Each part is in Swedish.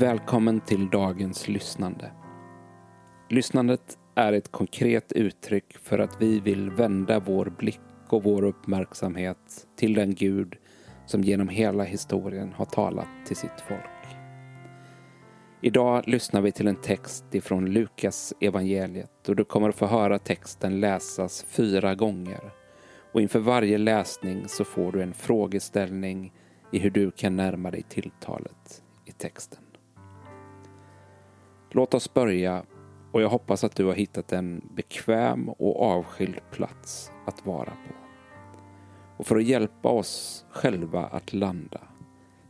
Välkommen till dagens lyssnande. Lyssnandet är ett konkret uttryck för att vi vill vända vår blick och vår uppmärksamhet till den Gud som genom hela historien har talat till sitt folk. Idag lyssnar vi till en text ifrån Lukas evangeliet och du kommer att få höra texten läsas fyra gånger. Och inför varje läsning så får du en frågeställning i hur du kan närma dig tilltalet i texten. Låt oss börja och jag hoppas att du har hittat en bekväm och avskild plats att vara på. Och för att hjälpa oss själva att landa,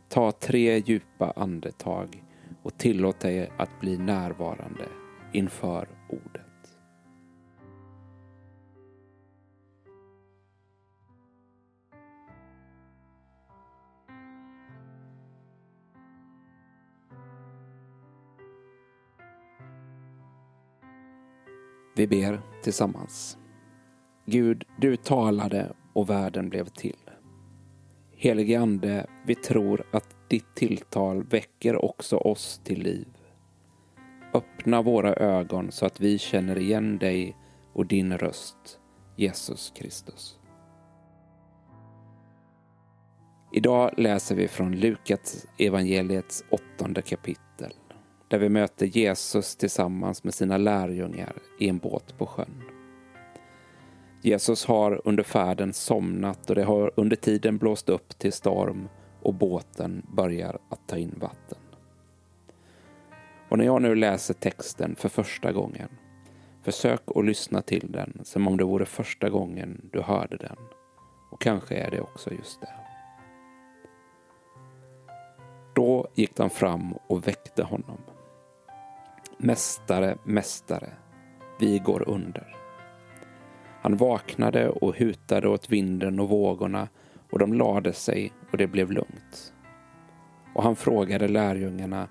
ta tre djupa andetag och tillåt dig att bli närvarande inför ordet. Vi ber tillsammans. Gud, du talade och världen blev till. Helige Ande, vi tror att ditt tilltal väcker också oss till liv. Öppna våra ögon så att vi känner igen dig och din röst, Jesus Kristus. Idag läser vi från Lukas evangeliets åttonde kapitel där vi möter Jesus tillsammans med sina lärjungar i en båt på sjön. Jesus har under färden somnat och det har under tiden blåst upp till storm och båten börjar att ta in vatten. Och när jag nu läser texten för första gången, försök att lyssna till den som om det vore första gången du hörde den. Och kanske är det också just det. Då gick de fram och väckte honom. Mästare, mästare, vi går under. Han vaknade och hutade åt vinden och vågorna och de lade sig och det blev lugnt. Och han frågade lärjungarna,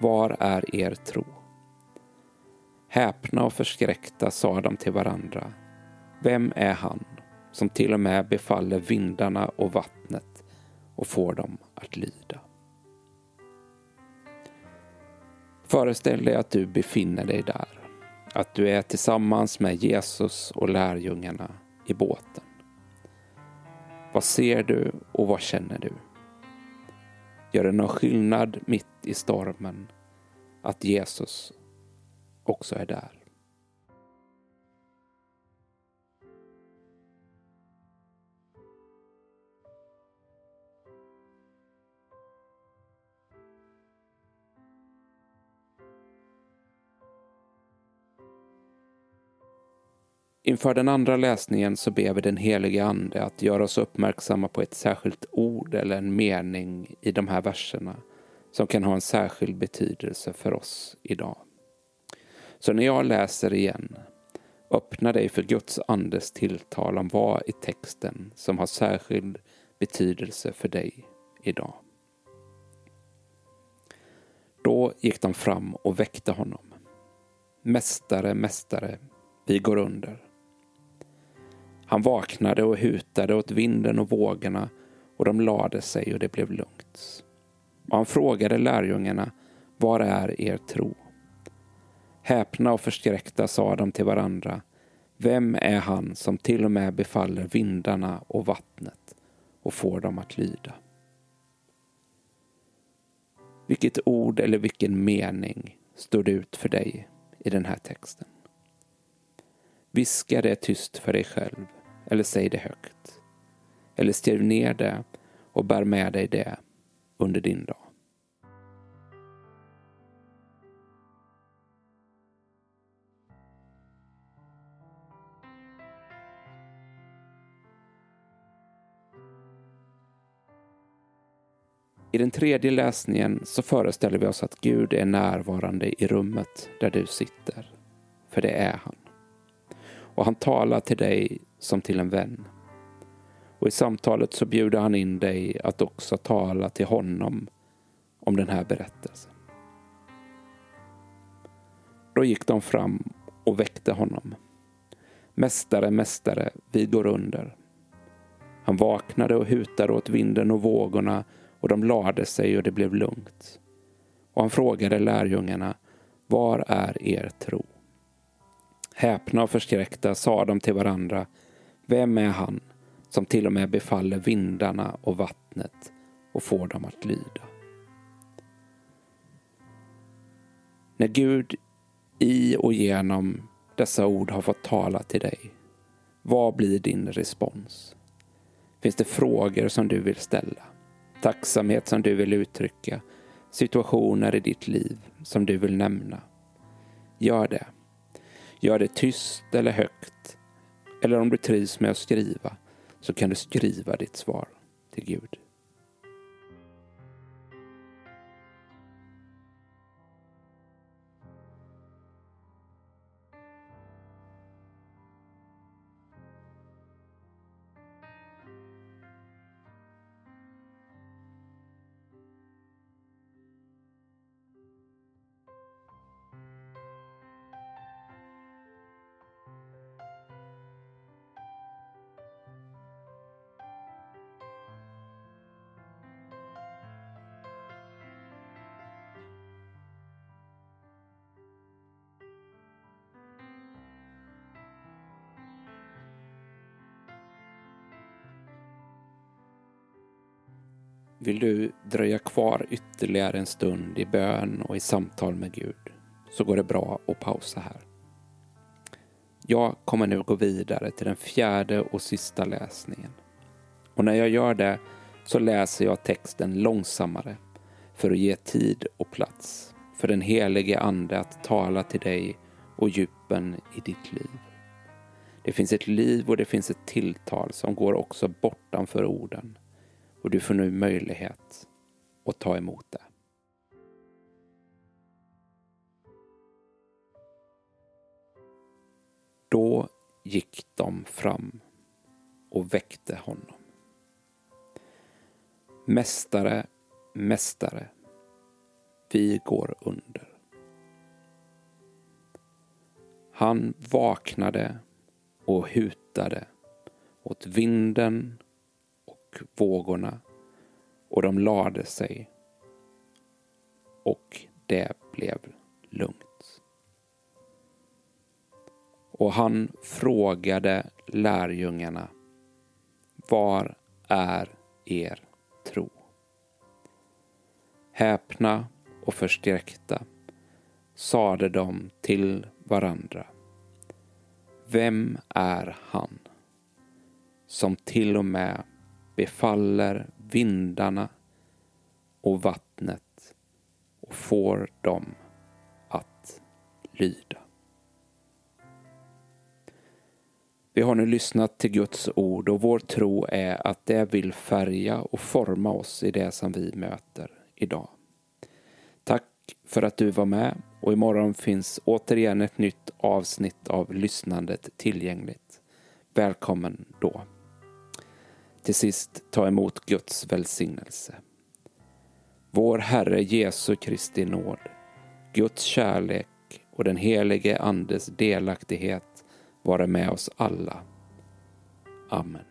var är er tro? Häpna och förskräckta sa de till varandra, vem är han som till och med befaller vindarna och vattnet och får dem att lyda? Föreställ dig att du befinner dig där. Att du är tillsammans med Jesus och lärjungarna i båten. Vad ser du och vad känner du? Gör det någon skillnad mitt i stormen att Jesus också är där? Inför den andra läsningen så ber vi den helige Ande att göra oss uppmärksamma på ett särskilt ord eller en mening i de här verserna som kan ha en särskild betydelse för oss idag. Så när jag läser igen, öppna dig för Guds andes tilltal om vad i texten som har särskild betydelse för dig idag. Då gick de fram och väckte honom. Mästare, mästare, vi går under. Han vaknade och hutade åt vinden och vågorna och de lade sig och det blev lugnt. Och han frågade lärjungarna, var är er tro? Häpna och förskräckta sa de till varandra, vem är han som till och med befaller vindarna och vattnet och får dem att lyda? Vilket ord eller vilken mening stod ut för dig i den här texten? Viska det tyst för dig själv eller säg det högt. Eller skriv ner det och bär med dig det under din dag. I den tredje läsningen så föreställer vi oss att Gud är närvarande i rummet där du sitter. För det är han. Och han talar till dig som till en vän. Och i samtalet så bjuder han in dig att också tala till honom om den här berättelsen. Då gick de fram och väckte honom. Mästare, mästare, vi går under. Han vaknade och hutade åt vinden och vågorna och de lade sig och det blev lugnt. Och han frågade lärjungarna, var är er tro? Häpna och förskräckta sa de till varandra, vem är han som till och med befaller vindarna och vattnet och får dem att lyda? När Gud i och genom dessa ord har fått tala till dig, vad blir din respons? Finns det frågor som du vill ställa? Tacksamhet som du vill uttrycka? Situationer i ditt liv som du vill nämna? Gör det. Gör det tyst eller högt. Eller om du trivs med att skriva så kan du skriva ditt svar till Gud. Vill du dröja kvar ytterligare en stund i bön och i samtal med Gud så går det bra att pausa här. Jag kommer nu gå vidare till den fjärde och sista läsningen. Och när jag gör det så läser jag texten långsammare för att ge tid och plats för den helige Ande att tala till dig och djupen i ditt liv. Det finns ett liv och det finns ett tilltal som går också bortanför orden och du får nu möjlighet att ta emot det. Då gick de fram och väckte honom. Mästare, mästare, vi går under. Han vaknade och hutade åt vinden vågorna och de lade sig och det blev lugnt. Och han frågade lärjungarna Var är er tro? Häpna och förskräckta sade de till varandra Vem är han som till och med befaller vindarna och vattnet och får dem att lyda. Vi har nu lyssnat till Guds ord och vår tro är att det vill färga och forma oss i det som vi möter idag. Tack för att du var med och imorgon finns återigen ett nytt avsnitt av lyssnandet tillgängligt. Välkommen då. Till sist ta emot Guds välsignelse. Vår Herre Jesu Kristi nåd, Guds kärlek och den helige Andes delaktighet vara med oss alla. Amen.